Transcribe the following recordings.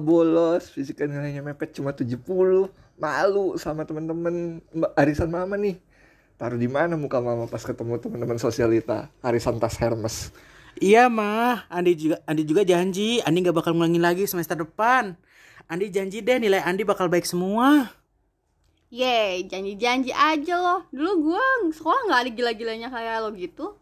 bolos fisika nilainya mepet cuma 70 malu sama temen-temen arisan mama nih taruh di mana muka mama pas ketemu teman-teman sosialita arisan tas Hermes Iya mah, Andi juga Andi juga janji Andi nggak bakal ngulangin lagi semester depan. Andi janji deh nilai Andi bakal baik semua. Yeay, janji-janji aja loh. Dulu gua sekolah nggak ada gila-gilanya kayak lo gitu.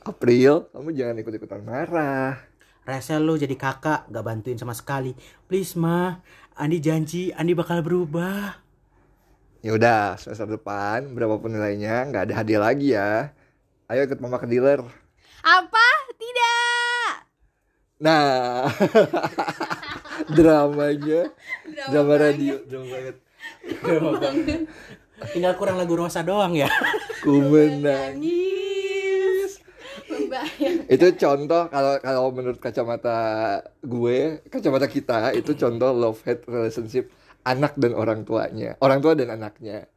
April kamu jangan ikut-ikutan marah Rese lu jadi kakak gak bantuin sama sekali. Please mah, Andi janji Andi bakal berubah. ya udah semester depan berapapun nilainya nggak ada hadiah lagi ya ayo ikut mama ke dealer Apa? Tidak. nah dramanya drama radio drama banget Tinggal kurang lagu Rosa doang ya. ku menang Nangis. Membayang. itu contoh kalau kalau menurut kacamata gue kacamata kita itu contoh love hate relationship anak dan orang tuanya orang tua dan anaknya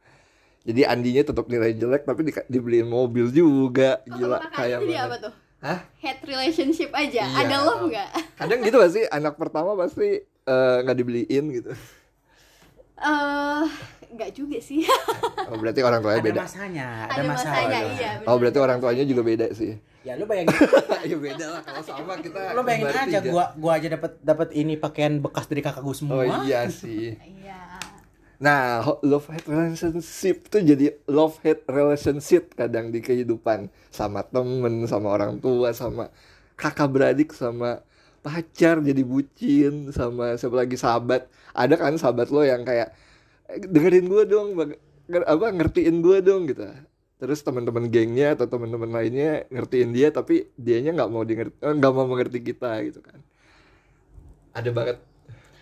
jadi Andinya tetap nilai jelek tapi di, dibeliin mobil juga Oh, gila kayak apa tuh? Hah? Hate relationship aja. Iya. Ada love nggak? kadang gitu sih anak pertama pasti eh, nggak dibeliin gitu Eh, nggak juga sih. oh, berarti orang tuanya Ada beda masanya, ada, Ada masalah. masanya, dong. iya. oh berarti orang tuanya juga beda sih Ya lu bayangin, ya beda lah kalau sama kita lu bayangin aja tiga. gua gua aja dapat dapat ini pakaian bekas dari kakak gua semua. oh iya sih Iya. Nah, love hate relationship tuh jadi love hate relationship kadang di kehidupan sama temen, sama orang tua, sama kakak beradik, sama pacar jadi bucin, sama siapa lagi sahabat. Ada kan sahabat lo yang kayak "Eh, dengerin gue dong, apa ngertiin gue dong gitu. Terus teman-teman gengnya atau teman-teman lainnya ngertiin dia, tapi dianya nggak mau denger, eh, nggak mau mengerti kita gitu kan. Ada banget.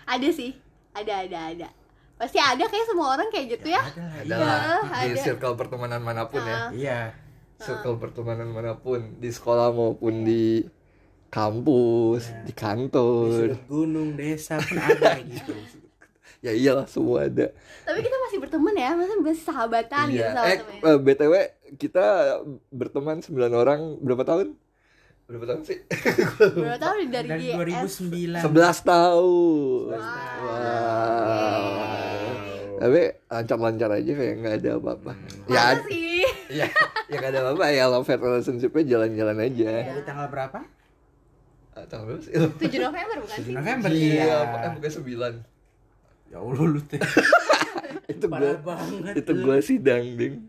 Ada sih. Ada ada ada. Pasti ada kayak semua orang kayak gitu ya. Ada Iya, lah di ada. circle pertemanan mana pun ya. Ah. Iya. circle pertemanan mana pun di sekolah maupun di kampus di Di kantor sudut gunung, desa pun ada gitu. ya iyalah semua ada Tapi kita masih berteman ya, masa masih sahabatan gitu iya sama eh temen. eh, btw kita berteman 9 orang berapa tahun berapa tahun sih Berapa tahun dari, Dari GS? 2009. 11 tahun Wow. wow tapi lancar-lancar aja kayak nggak ada apa-apa ya Masa sih? ya ya nggak ada apa-apa ya love relationshipnya jalan-jalan aja Dari tanggal berapa? Ah, tanggal berapa sih 7 November bukan 7 sih? November iya iya. eh, bukan 9 Ya Allah lu teh. itu gue itu gue sidang ding.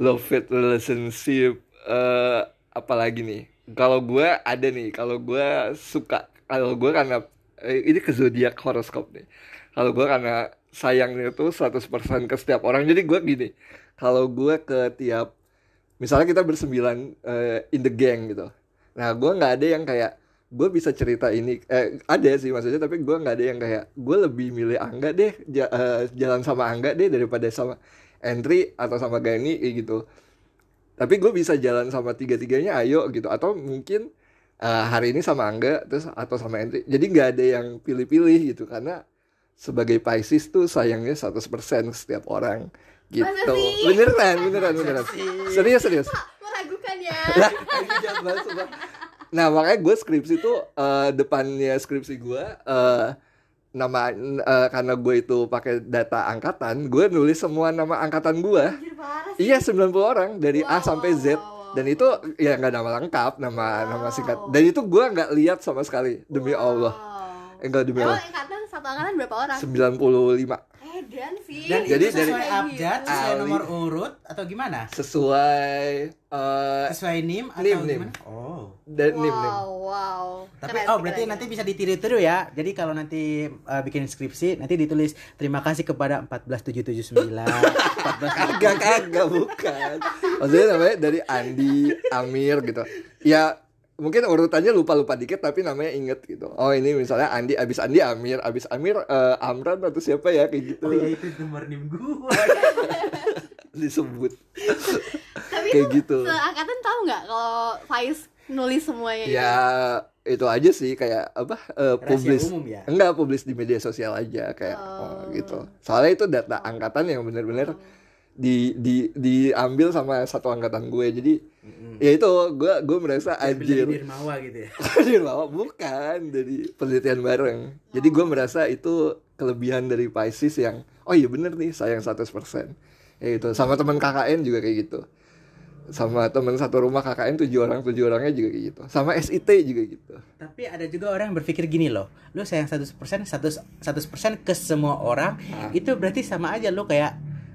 Love hate relationship eh apalagi nih? Kalau gue ada nih kalau gue suka kalau gue karena eh, ini ke zodiak horoskop nih. Kalau gue karena sayangnya tuh 100% ke setiap orang. Jadi gue gini kalau gue ke tiap misalnya kita bersembilan eh, in the gang gitu. Nah gue nggak ada yang kayak gue bisa cerita ini eh ada sih maksudnya tapi gue nggak ada yang kayak gue lebih milih Angga deh ja- eh, jalan sama Angga deh daripada sama Entry atau sama Gani gitu. Tapi gue bisa jalan sama tiga-tiganya ayo gitu. Atau mungkin eh, hari ini sama Angga terus atau sama Entry jadi nggak ada yang pilih-pilih gitu. Karena sebagai Pisces tuh sayangnya 100% ke setiap orang gitu. Beneran beneran beneran. Serius serius. Meragukan ya. nah makanya gue skripsi tuh eh, depannya skripsi gue eh, nama eh, karena gue itu pakai data angkatan gue nulis semua nama angkatan gue. Iya 90 orang dari A Wow, sampai Z. wow, wow, dan itu ya nggak nama lengkap nama nama singkat. Wow. dan itu gue nggak lihat sama sekali demi Allah. Wow. enggak demi Emang Allah. angkatan satu angkatan berapa orang? 95 Edan sih. Dan Jadi itu dari- sesuai abjad, sesuai Ali. nomor urut atau gimana? sesuai eh Sesuai NIM atau NIM, NIM. gimana? Oh. dan nim nim Wow, wow. Tapi Keren oh berarti keren. nanti bisa ditiru-tiru ya. Jadi kalau nanti uh, bikin skripsi nanti ditulis terima kasih kepada 14779. 14 kagak kagak bukan maksudnya namanya dari Andi Amir gitu ya mungkin urutannya lupa lupa dikit tapi namanya inget gitu oh ini misalnya Andi abis Andi Amir abis Amir eh, Amran atau siapa ya kayak gitu Oh iya itu nomor NIM gua. disebut Tapi kayak itu gitu. seangkatan tahu nggak kalau Faiz nulis semuanya itu? ya itu aja sih kayak apa eh, Rahasia publis umum ya? enggak publis di media sosial aja kayak oh, Oh. gitu soalnya itu data angkatan yang bener-bener di di diambil sama satu angkatan gue jadi ya itu gue gue merasa anjir. Dari Mawa gitu ya. dari bawah bukan dari penelitian bareng. Jadi gue merasa itu kelebihan dari Pisces yang oh iya bener nih sayang 100% ya itu sama teman KKN juga kayak gitu. Sama teman satu rumah KKN tujuh orang tujuh orangnya juga kayak gitu. Sama SIT juga gitu. Tapi ada juga orang yang berpikir gini loh, lu sayang 100% 100 100% ke semua orang, Ah. itu berarti sama aja lu kayak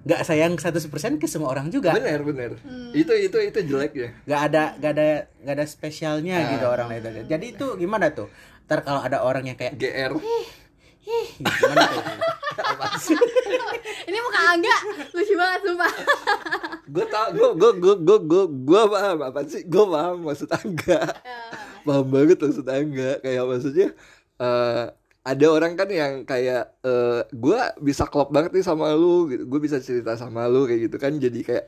nggak sayang 100% ke semua orang juga. bener bener. Itu itu itu jelek ya. Nggak ada nggak ada nggak ada spesialnya Ah. gitu orang lain jadi itu gimana tuh? Ntar kalau ada orang yang kayak GR gimana tuh? Ini muka Angga lucu banget sumpah. gue tau gue gue gue gue gue gue paham apa sih? Gue paham maksud angga. Paham banget maksud angga. Kayak maksudnya eh ada orang kan yang kayak eh gue bisa klop banget nih sama lu gitu. Gue bisa cerita sama lu kayak gitu kan. Jadi kayak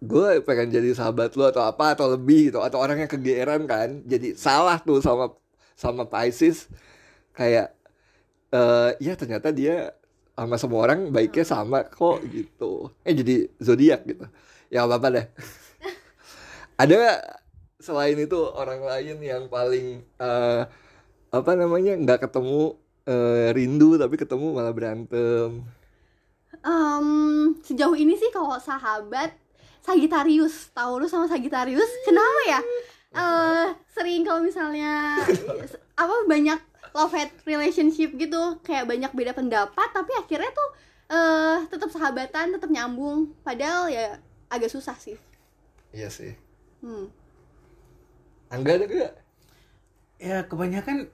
gue pengen jadi sahabat lu atau apa atau lebih gitu. Atau orang yang kegeeran kan. Jadi salah tuh sama sama Pisces. Kayak eh ya ternyata dia sama semua orang baiknya sama kok gitu. Eh jadi zodiak gitu. Ya apa apa deh. Ada selain itu orang lain yang paling eh, apa namanya nggak ketemu eh, rindu tapi ketemu malah berantem Em, sejauh ini sih kalau sahabat Sagittarius, Taurus sama Sagittarius, kenapa ya? Eh sering kalau misalnya apa banyak love hate relationship gitu, kayak banyak beda pendapat, tapi akhirnya tuh eh tetap sahabatan, tetap nyambung. Padahal ya agak susah sih. iya sih Hmm. angga ada gak ya kebanyakan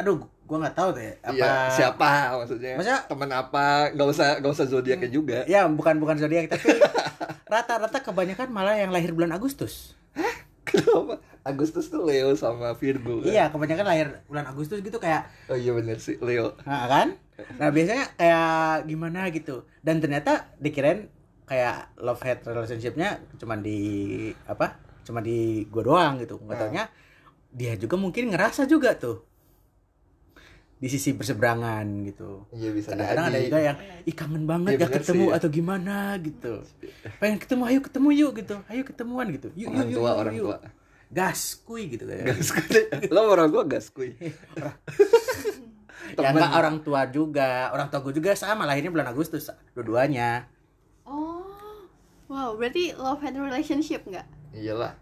aduh gua nggak tahu deh apa Iya, siapa maksudnya Maksudnya- teman apa nggak usah nggak usah zodiaknya juga ya bukan bukan zodiak tapi rata-rata kebanyakan malah yang lahir bulan Agustus kenapa Agustus tuh Leo sama Virgo kan? iya kebanyakan lahir bulan Agustus gitu kayak oh iya bener sih Leo Nah, kan? Nah, biasanya kayak gimana gitu. Dan ternyata dikirain kayak love hate relationship-nya cuma di apa? Cuma di gua doang gitu. Enggak taunya dia juga mungkin ngerasa juga tuh di sisi berseberangan gitu. iya bisa Kadang-kadang ada juga yang ih kangen banget Iya, gak bener ketemu sih, ya. atau gimana gitu. Pengen ketemu ayo ketemu yuk gitu. Ayo ketemuan gitu. Yuk orang yuk tua yuk, orang yuk. tua Gas kuy gitu kayak. gas kuy lo orang tua gas kuy Ya enggak orang tua juga. Orang tua gue juga sama lahirnya bulan Agustus dua-duanya. Oh. Wow, berarti love hate relationship nggak? iyalah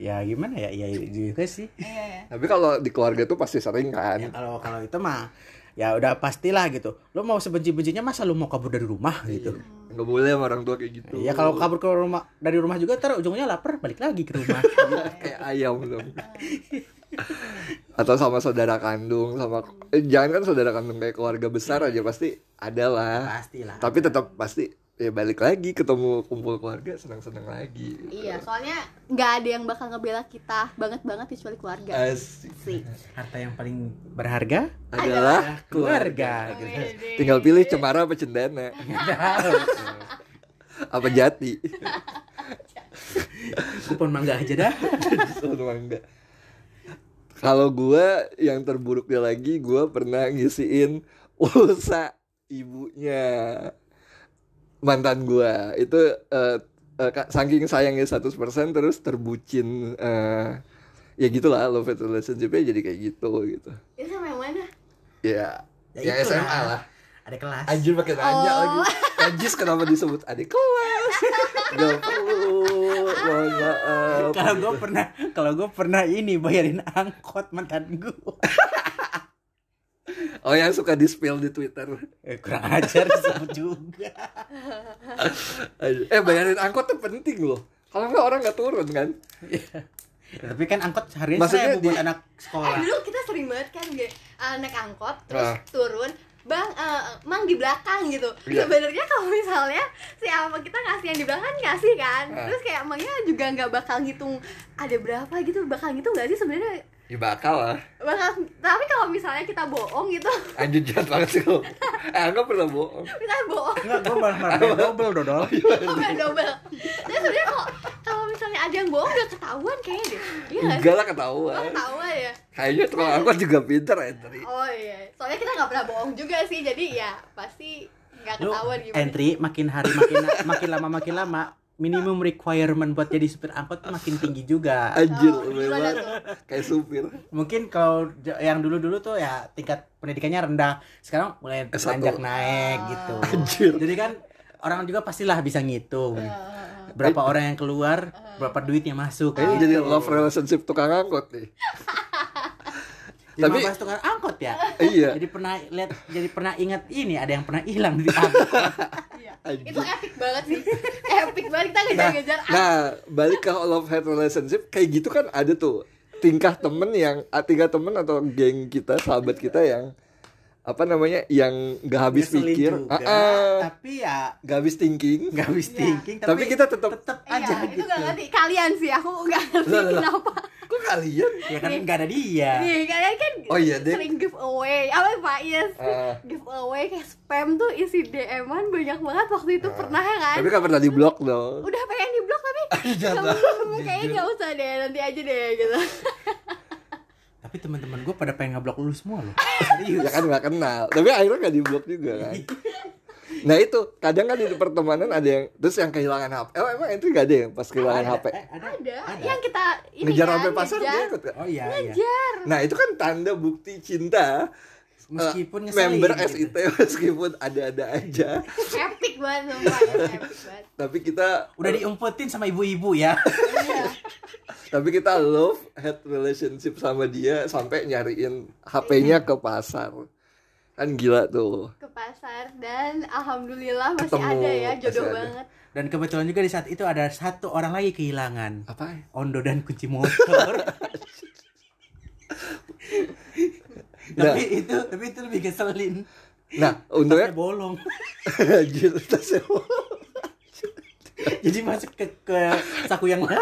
Ya gimana ya? Iya juga sih. Iya, iya. tapi kalau di keluarga tuh pasti sering kan Ya kalau kalau itu mah ya udah pastilah gitu. Lo mau sebenci-bencinya masa lo mau kabur dari rumah gitu. nggak boleh sama orang tua kayak gitu Ya kalau kabur ke rumah dari rumah juga ntar ujungnya lapar balik lagi ke rumah. kayak ayam dong atau sama saudara kandung sama eh, jangan kan saudara kandung kayak keluarga besar aja pasti ada lah pastilah. tapi tetap pasti ya balik lagi ketemu kumpul keluarga senang-senang lagi Iya, soalnya nggak ada yang bakal ngebela kita banget banget kecuali keluarga. asik Sih. Harta yang paling berharga adalah keluarga keluarga. gitu. tinggal pilih cemara apa cendana apa jati Kupon mangga aja dah. Sama enggak. Kalau gua yang terburuknya lagi gua pernah ngisiin pulsa ibunya mantan gua itu eh, eh, ka- saking sayangnya 100% terus terbucin eh, ya gitulah love hate relationship-nya jadi kayak gitu gitu Itu sama yang mana? ya Ya ya, itu SMA lah. lah Ada kelas. anjir pakai nanya Oh. lagi Anjis kenapa disebut adik kelas gak perlu mohon maaf Kalau gue pernah, kalau gue pernah ini bayarin angkot mantan gue. Oh yang suka di spill di Twitter Eh, kurang ajar disebut juga. Eh bayarin angkot tuh penting loh. Kalau nggak orang nggak turun kan? Tapi kan angkot harinya Maksudnya saya buat di- anak Eh sekolah. dulu kita sering banget kan gue naik angkot terus Ah. turun Bang, eh, mang di belakang gitu. Iya. Sebenarnya kalau misalnya si apa kita ngasih yang di belakang ngasih kan. Ah. Terus kayak emangnya juga nggak bakal ngitung ada berapa gitu, bakal ngitung nggak sih sebenarnya? Ya bakal lah. Bakal. Tapi kalau misalnya kita bohong gitu, Anjir jahat banget sih lo. Eh nggak pernah bohong. misalnya bohong, Enggak, gue malah malah double dodol. double double. Terus sebenarnya kalau kalau misalnya ada yang bohong udah ketahuan kayaknya deh. Iya? Enggak lah Oh, ketahuan. ketahuan ya. Kayaknya tukang angkot juga pinter ya tadi. Oh iya, soalnya kita nggak pernah bohong juga sih, jadi ya pasti nggak Lu ketahuan gimana entry makin hari makin makin lama makin lama minimum requirement buat jadi supir angkot tuh makin tinggi juga. Anjir, Oh, kayak supir. Mungkin kalau yang dulu-dulu tuh ya tingkat pendidikannya rendah. Sekarang mulai S1. beranjak naik Ah. gitu. Anjir. Jadi kan orang juga pastilah bisa ngitung. Ah, Berapa orang yang keluar, berapa duit yang masuk. Kayaknya gitu. jadi love relationship tukang angkot nih. Jadi Tapi- tukang angkot ya. iya. Jadi pernah lihat jadi pernah ingat ini ada yang pernah hilang di angkot. iya. Anjir. itu epic banget sih epic banget kita ngejar-ngejar Nah, balik ke love hate relationship kayak gitu kan ada tuh tingkah temen yang tingkah temen atau geng kita sahabat kita yang apa namanya yang nggak habis Ngeselin pikir, juga, ah, ah, tapi ya nggak habis thinking, nggak habis Iya. thinking tapi kita tetap tetap iya aja itu gitu. nggak ngerti kalian sih aku nggak ngerti lah. Kok kalian Ya kan nggak ada dia. nih kalian kan Oh iya, deh. sering giveaway apa pak Yes Ah. giveaway kayak spam tuh isi DM-an banyak banget waktu itu pernah ya kan tapi kan pernah di blok dong. udah pengen di blok tapi kayaknya nggak usah deh nanti aja deh gitu Tapi teman-teman gue pada pengen ngeblok lu semua loh. Serius. ya kan nggak kenal tapi akhirnya nggak di blok juga kan nah itu kadang kan di pertemanan ada yang terus yang kehilangan HP oh emang itu nggak ada yang pas kehilangan Ada, HP eh, ada. ada, Ada. yang kita ini ngejar kan, sampai pasar ngejar. dia ikut kan Oh iya iya. ngejar nah itu kan tanda bukti cinta Meskipun Eh, ngeselin. member gitu. SIT meskipun ada-ada aja epic banget sumpah epic banget tapi kita Udah diumpetin sama ibu-ibu ya. iya tapi kita love hate relationship sama dia sampai nyariin HP-nya ke pasar kan gila tuh ke pasar dan alhamdulillah masih Ketemu, ada ya jodoh masih ada. banget Dan kebetulan juga di saat itu ada satu orang lagi kehilangan. apa Ondo dan kunci motor. Nah. tapi itu tapi itu lebih keselin. nah Tasnya untungnya bolong. anjir tasnya Jadi masuk ke ke saku yang lain.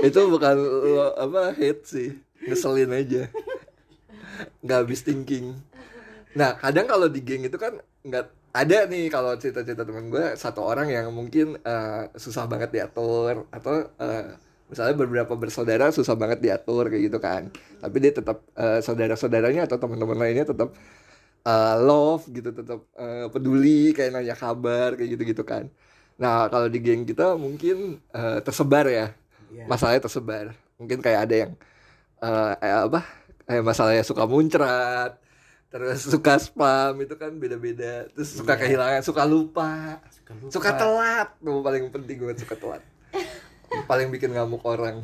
itu bukan lo- apa hate sih ngeselin aja nggak habis thinking nah kadang kalau di geng itu kan nggak ada nih kalau cerita-cerita teman gue satu orang yang mungkin eh, susah banget diatur atau eh, misalnya beberapa bersaudara susah banget diatur kayak gitu kan. Tapi dia tetap eh, saudara-saudaranya atau teman-teman lainnya tetap eh, love gitu tetap eh, peduli kayak nanya kabar kayak gitu-gitu kan. Nah kalau di geng kita mungkin eh, tersebar ya. Iya. masalahnya tersebar. Mungkin kayak ada yang eh eh, apa kayak masalahnya suka muncrat terus suka spam itu kan beda-beda. Terus suka Iya. kehilangan suka lupa. Suka lupa. suka telat. Tuh paling penting banget suka telat. Paling bikin ngamuk orang.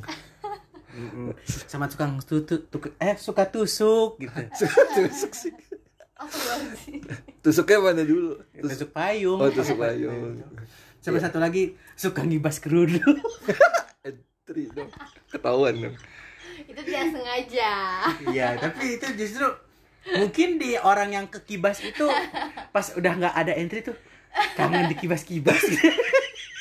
Sama tukang tutut tuk, eh suka tusuk gitu. suka tusuk sih. Tusuknya mana dulu? Tusuk payung. oh tusuk payung. Sama satu lagi suka ngibas kerudung. entry dong. Ketahuan dong. Itu tidak sengaja. Iya, tapi itu justru mungkin di orang yang kekibas itu pas udah nggak ada entry tuh kangen dikibas-kibas gitu.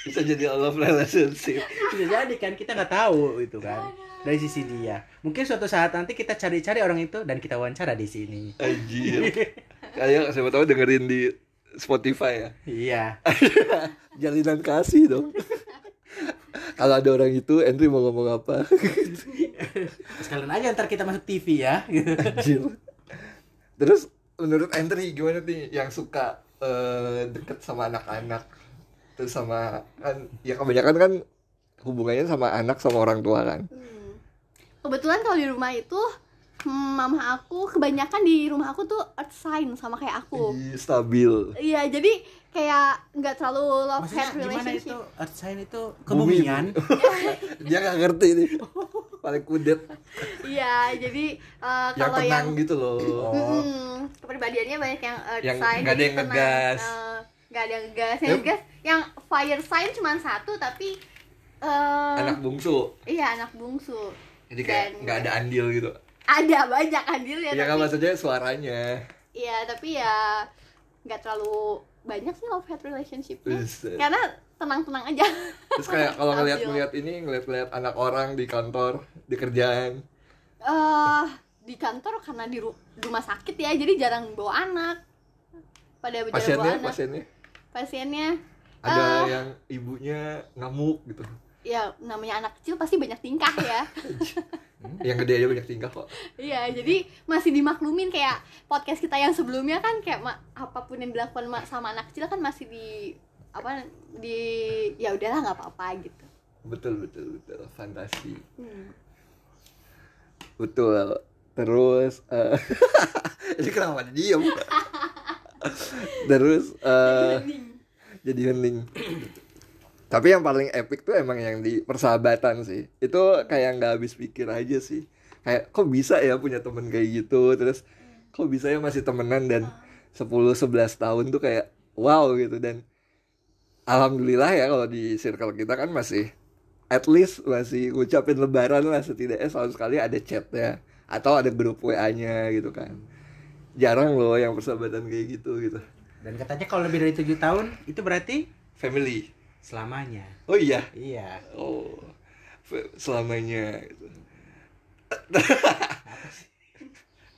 bisa jadi love relationship Bisa jadi kan kita nggak tahu itu kan dari sisi dia. Mungkin suatu saat nanti kita cari-cari orang itu dan kita wawancara di sini. anjir kayak siapa tahu dengerin di Spotify ya Iya. jalinan kasih dong kalau ada orang itu Entry mau ngomong apa Sekalian aja ntar kita masuk TV ya. Anjir. Terus menurut Entry gimana nih yang suka eh, deket sama anak-anak terus sama kan ya kebanyakan kan hubungannya sama anak sama orang tua kan Hmm. kebetulan kalau di rumah itu mama aku kebanyakan di rumah aku tuh earth sign sama kayak aku Ih, stabil iya jadi kayak nggak terlalu love Maksudnya hate gimana itu relationship earth sign itu Bumi. kebumian? dia nggak ngerti nih paling kudet iya jadi eh, yang kalau tenang yang gitu loh Oh. Mm, kepribadiannya banyak yang earth Yang sign nggak ada yang tenang. ngegas. Eh, nggak ada yang ngegas yang Yep. ngegas yang fire sign cuma satu tapi eh anak bungsu iya anak bungsu jadi kayak nggak ada andil gitu ada banyak andil ya ya kan tapi maksudnya suaranya. Iya tapi ya nggak terlalu banyak sih love hate relationshipnya. Buset. karena tenang-tenang aja. Terus kayak kalau ngeliat-ngeliat ini ngeliat-ngeliat anak orang di kantor di kerjaan. Eh di kantor karena di ru- rumah sakit ya jadi jarang bawa anak. Pada jarang bawa pasiennya? anak. Pasiennya? Pasiennya. Ada Eh. yang ibunya ngamuk gitu. Ya namanya anak kecil pasti banyak tingkah ya yang gede aja banyak tingkah kok. Iya, jadi masih dimaklumin kayak podcast kita yang sebelumnya kan kayak ma- apa pun yang dilakukan ma- sama anak kecil kan masih di apa di ya udahlah nggak apa-apa gitu. betul betul betul. Fantasi. Hmm. betul. Terus eh ini kenapa diem? Terus eh jadi hening tapi yang paling epic tuh emang yang di persahabatan sih. Itu kayak nggak habis pikir aja sih. Kayak kok bisa ya punya temen kayak gitu? Terus kok bisa ya masih temenan dan 10-11 tahun tuh kayak wow gitu. Dan alhamdulillah ya kalau di circle kita kan masih at least masih ngucapin lebaran lah. Setidaknya selalu sekali ada chatnya atau ada grup WA-nya gitu kan. Jarang loh yang persahabatan kayak gitu gitu. Dan katanya kalau lebih dari tujuh tahun itu berarti family selamanya. oh iya Iya. oh selamanya gitu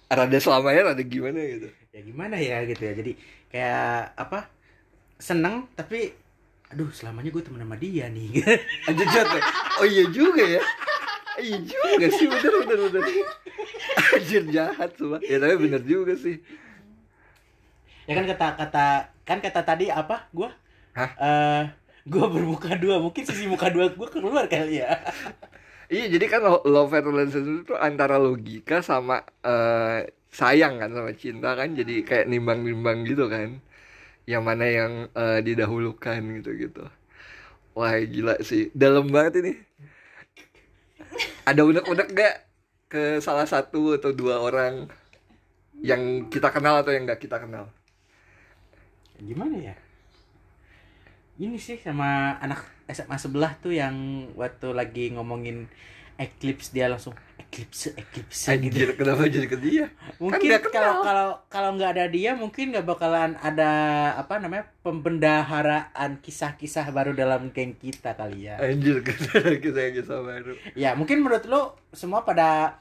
rada selamanya rada gimana gitu Ya gimana ya gitu ya. Jadi kayak apa? Seneng tapi aduh selamanya gue temen sama dia nih. Anjir jatuh. Oh iya juga ya. Iya juga sih bener bener bener. Anjir jahat semua. Ya tapi bener juga sih. ya kan kata kata kan kata tadi apa gua Hah? eh gua bermuka dua mungkin sisi muka dua gua keluar kali ya Iya jadi kan lo- love and relationship itu antara logika sama eh, sayang kan sama cinta kan jadi kayak nimbang-nimbang gitu kan. Yang mana yang eh, didahulukan gitu gitu. Wah gila sih, dalam banget ini. Ada unek-unek gak ke salah satu atau dua orang yang kita kenal atau yang gak kita kenal? gimana ya ini sih sama anak SMA sebelah tuh yang waktu lagi ngomongin eclipse dia langsung eclipse eclipse gitu Anjir, kenapa jadi ke dia? mungkin nggak kalau kalau kalau nggak ada dia mungkin nggak bakalan ada apa namanya pembendaharaan kisah-kisah baru dalam geng kita kali ya Anjir, kita kita yang kisah baru. ya mungkin menurut lo semua pada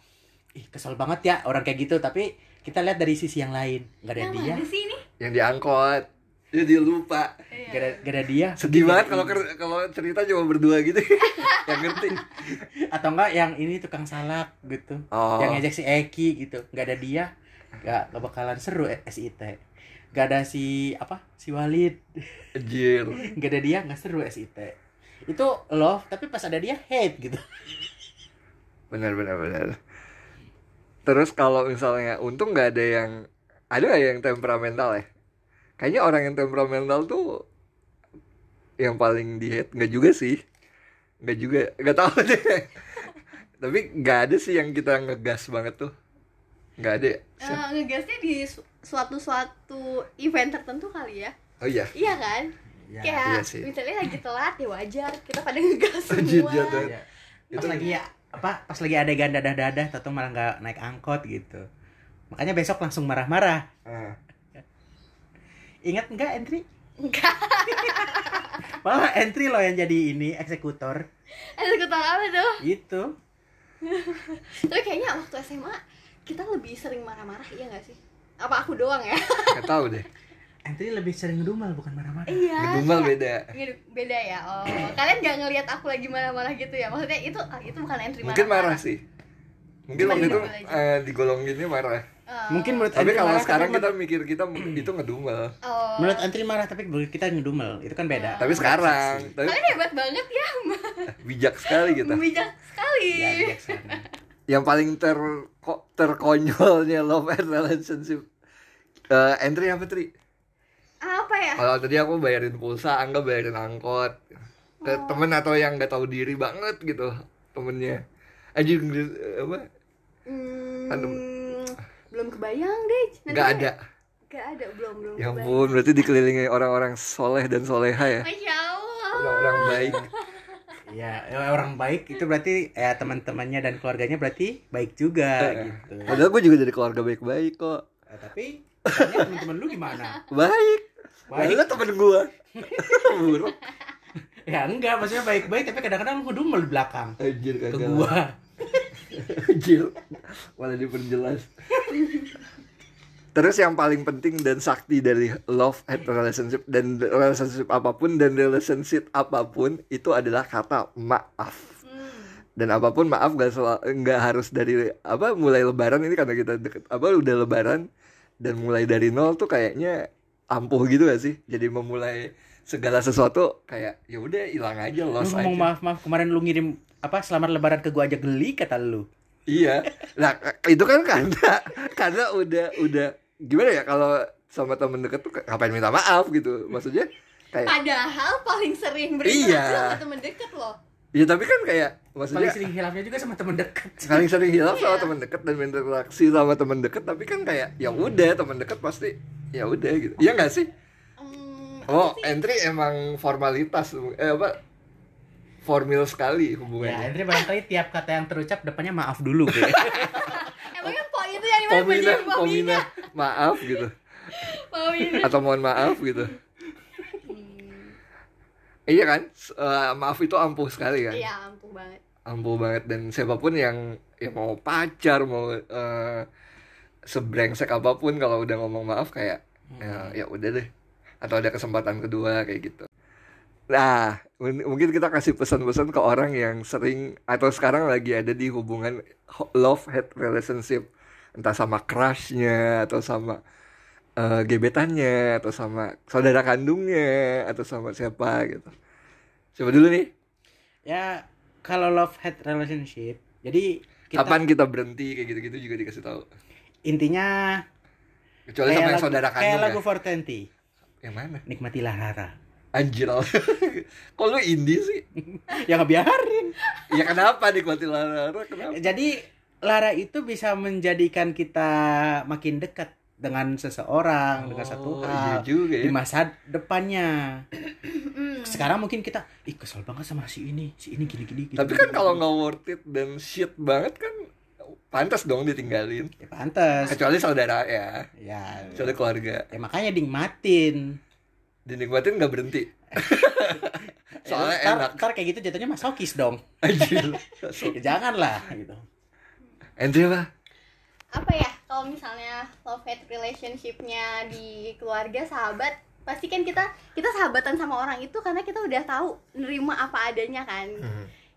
ih kesel banget ya orang kayak gitu tapi kita lihat dari sisi yang lain nggak ada Yang dia mana sih ini? Yang diangkot. Ya dia lupa. ada, nggak ada dia Sedih banget kalau kalau cerita cuma berdua gitu. yang ngerti. atau enggak yang ini tukang salak gitu Oh. yang ngejek si Eki gitu nggak ada dia nggak nggak bakalan seru eh, SIT nggak ada si apa si Walid Anjir. nggak ada dia nggak seru SIT itu love tapi pas ada dia hate gitu Benar benar benar. Terus kalau misalnya untung nggak ada yang ada nggak yang temperamental ya? Kayaknya orang yang temperamental tuh yang paling di hate nggak juga sih. Nggak juga, nggak tahu deh. Tapi nggak ada sih yang kita ngegas banget tuh. Nggak ada. ya? Eh, ngegasnya di su- suatu-suatu event tertentu kali ya Oh iya. iya kan ya, kayak iya sih. misalnya lagi telat ya wajar kita pada ngegas semua jatuh. ya. pas lagi ya apa pas lagi adegan dadah dadah atau malah nggak naik angkot gitu makanya besok langsung marah-marah Ah. Ingat nggak entry? Enggak malah entry loh yang jadi ini eksekutor. Eksekutor apa tuh? Itu. Tapi kayaknya waktu SMA kita lebih sering marah-marah iya gak sih? Apa aku doang ya? Nggak tahu deh. entry lebih sering ngedumel bukan marah-marah. Iya Ngedumel kayak- beda. Beda ya oh. Kalian gak ngelihat aku lagi marah-marah gitu ya? Maksudnya itu ah, itu bukan entry Mungkin marah-marah. marah sih. Mungkin Cuma waktu itu ngedumel eh, digolonginnya marah. Eh, mungkin menurut Tapi kalau marah, sekarang tapi kita mikir kita itu ngedumel. oh menurut entry marah tapi kita ngedumel itu kan beda Tapi sekarang, tapi kalian hebat banget ya bijak sekali kita. bijak sekali ya. Yang paling ter ko- terkonyolnya love and relationship eh entry apa tri? apa ya Kalau tadi aku bayarin pulsa, Angga bayarin angkot. Ke Oh. temen atau yang nggak tahu diri banget gitu temennya. Anjir eh, apa? Hmm, Aduh. Belum kebayang deh Nanti Nggak ada. Gak ada, belum belum. Ya kebayang. ampun, berarti dikelilingi orang-orang soleh dan soleha ya. Masya Allah. Orang-orang baik. ya orang baik itu berarti ya teman-temannya dan keluarganya berarti baik juga gitu Padahal gue juga dari keluarga baik-baik kok. Eh, tapi teman-teman lu gimana Baik. Baik. Lu temen gue. Buruk. ya enggak maksudnya baik-baik tapi kadang-kadang lu ngedumel di belakang Anjir ke gua Anjir. Malah diperjelas. Terus yang paling penting dan sakti dari love and relationship dan relationship apa pun dan relationship apa pun itu adalah kata maaf. Dan apa pun maaf gak sel- nggak harus dari apa mulai lebaran ini karena kita deket apa udah lebaran dan mulai dari nol tuh kayaknya ampuh gitu gak sih jadi memulai segala sesuatu kayak ya udah hilang aja Lu loss ngomong aja maaf maaf kemarin lu ngirim apa selamat lebaran ke gua aja geli kata lu. iya nah itu kan karena karena udah udah gimana ya kalau sama temen deket tuh ngapain minta maaf gitu maksudnya kayak Padahal paling sering berinteraksi Iya. sama temen deket loh. ya tapi kan kayak Paling maksudnya sering hilafnya juga sama temen dekat. paling sering hilaf sama Iya. teman dekat dan berinteraksi sama teman dekat tapi kan kayak ya udah teman dekat pasti ya udah gitu iya nggak sih Hmm, oh sih? entry emang formalitas eh apa formil sekali Ya, hubungannya Andre barangkali tiap kata yang terucap depannya maaf dulu kayak. Emangnya po itu yang di mana pomina baju pomina? pomina maaf gitu. Pomina. atau mohon maaf gitu. Hmm, iya kan? Eh, maaf itu ampuh sekali kan? Iya, ampuh banget. ampuh banget. Dan siapa pun yang ya mau pacar mau eh, sebrengsek apa pun kalau udah ngomong maaf kayak ya, ya udah deh. Atau ada kesempatan kedua kayak gitu. Nah mungkin kita kasih pesan-pesan ke orang yang sering atau sekarang lagi ada di hubungan love hate relationship. Entah sama crushnya atau sama eh, gebetannya atau sama saudara kandungnya atau sama siapa gitu. Coba dulu nih. Ya kalau love hate relationship jadi kita kapan kita berhenti kayak gitu-gitu juga dikasih tahu. Intinya kecuali sama yang lagu- saudara kayak kandung lagu ya. 420 yang mana? Nikmatilah Rara anjir kok lu indie sih? Ya ngebiarin. Ya kenapa nikmati Lara? Kenapa? Jadi Lara itu bisa menjadikan kita makin dekat dengan seseorang dengan satu Oh, iya hal juga ya. di masa depannya. Sekarang mungkin kita ih kesel banget sama si ini si ini gini gini tapi kan kalau nggak worth it dan shit banget kan pantas dong ditinggalin. Ya pantas. Kecuali saudara ya. Ya, kecuali keluarga. Ya makanya dinikmatin dinikmatin nggak berhenti. Soalnya Ya, ntar, enak. ntar kayak gitu jatuhnya masokis dong. Anjir. Ya, janganlah gitu. Andre apa? Apa ya kalau misalnya love hate relationshipnya di keluarga sahabat pasti kan kita kita sahabatan sama orang itu karena kita udah tahu nerima apa adanya kan.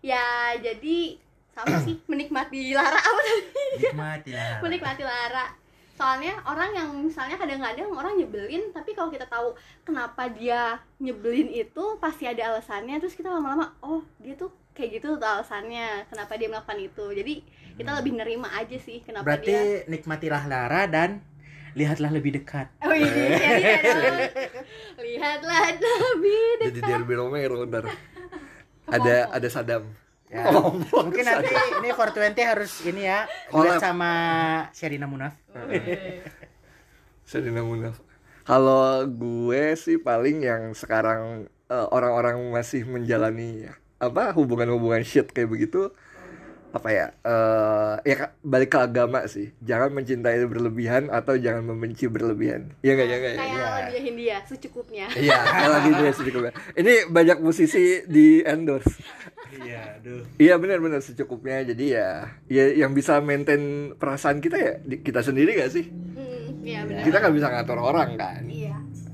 Ya jadi sama sih menikmati Lara apa tadi? Nikmatilah menikmati Lara soalnya orang yang misalnya kadang-kadang orang nyebelin tapi kalau kita tahu kenapa dia nyebelin itu pasti ada alasannya. Terus kita lama-lama oh dia tuh kayak gitu tuh alasannya. Kenapa dia melakukan itu? Jadi kita lebih nerima aja sih kenapa berarti dia nikmatilah Lara dan lihatlah lebih dekat. Oh iya iya, iya dong. lihatlah lebih jadi dekat. Derby Romero ntar ada ada Sadam ya. Oh, mungkin nanti ini 420 harus ini ya duet sama Sherina Munaf Serina Munaf. Kalau gue sih paling yang sekarang eh, orang-orang masih menjalani apa hubungan-hubungan shit kayak begitu apa ya eh ya balik ke agama sih. Jangan mencintai berlebihan atau jangan membenci berlebihan. Iya nggak ya nggak ya kayak Iya. lagu Hindia secukupnya. Iya kayak lagi gue sedikit ini banyak musisi di endorse. Iya aduh. Iya benar-benar secukupnya. Jadi ya ya yang bisa maintain perasaan kita ya kita sendiri gak sih? Hmm, iya benar kita nggak bisa ngatur orang kan? Iya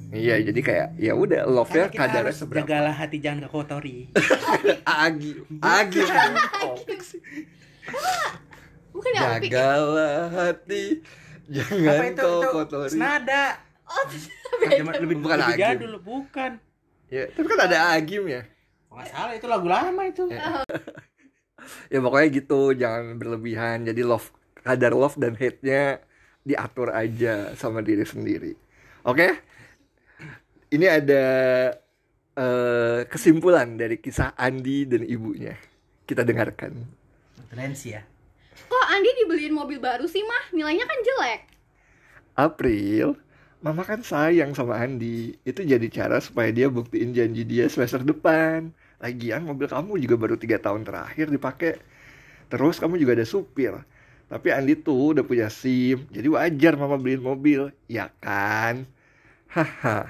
Iya, jadi kayak ya udah kita kadarnya harus seberapa. jagalah hati jangan kekotori Agi, agi. Bukan ya? Jagalah hati, apa jangan itu kau itu kotori. senada oh lebih Bukan lebih Agim. jadul bukan Ya, tapi kan ada agim ya. Oh, salah itu lagu lama itu Ya pokoknya gitu, jangan berlebihan. Jadi love kadar love dan hate-nya diatur aja sama diri sendiri. Oke? Ini ada eh, kesimpulan dari kisah Andi dan ibunya. Kita dengarkan. keren sih ya kok Andi dibeliin mobil baru sih mah nilainya kan jelek April, Mama kan sayang sama Andi. Itu jadi cara supaya dia buktiin janji dia semester depan. Lagian mobil kamu juga baru tiga tahun terakhir dipakai. Terus kamu juga ada supir. Tapi Andi tuh udah punya SIM, jadi wajar Mama beliin mobil, ya kan? Haha.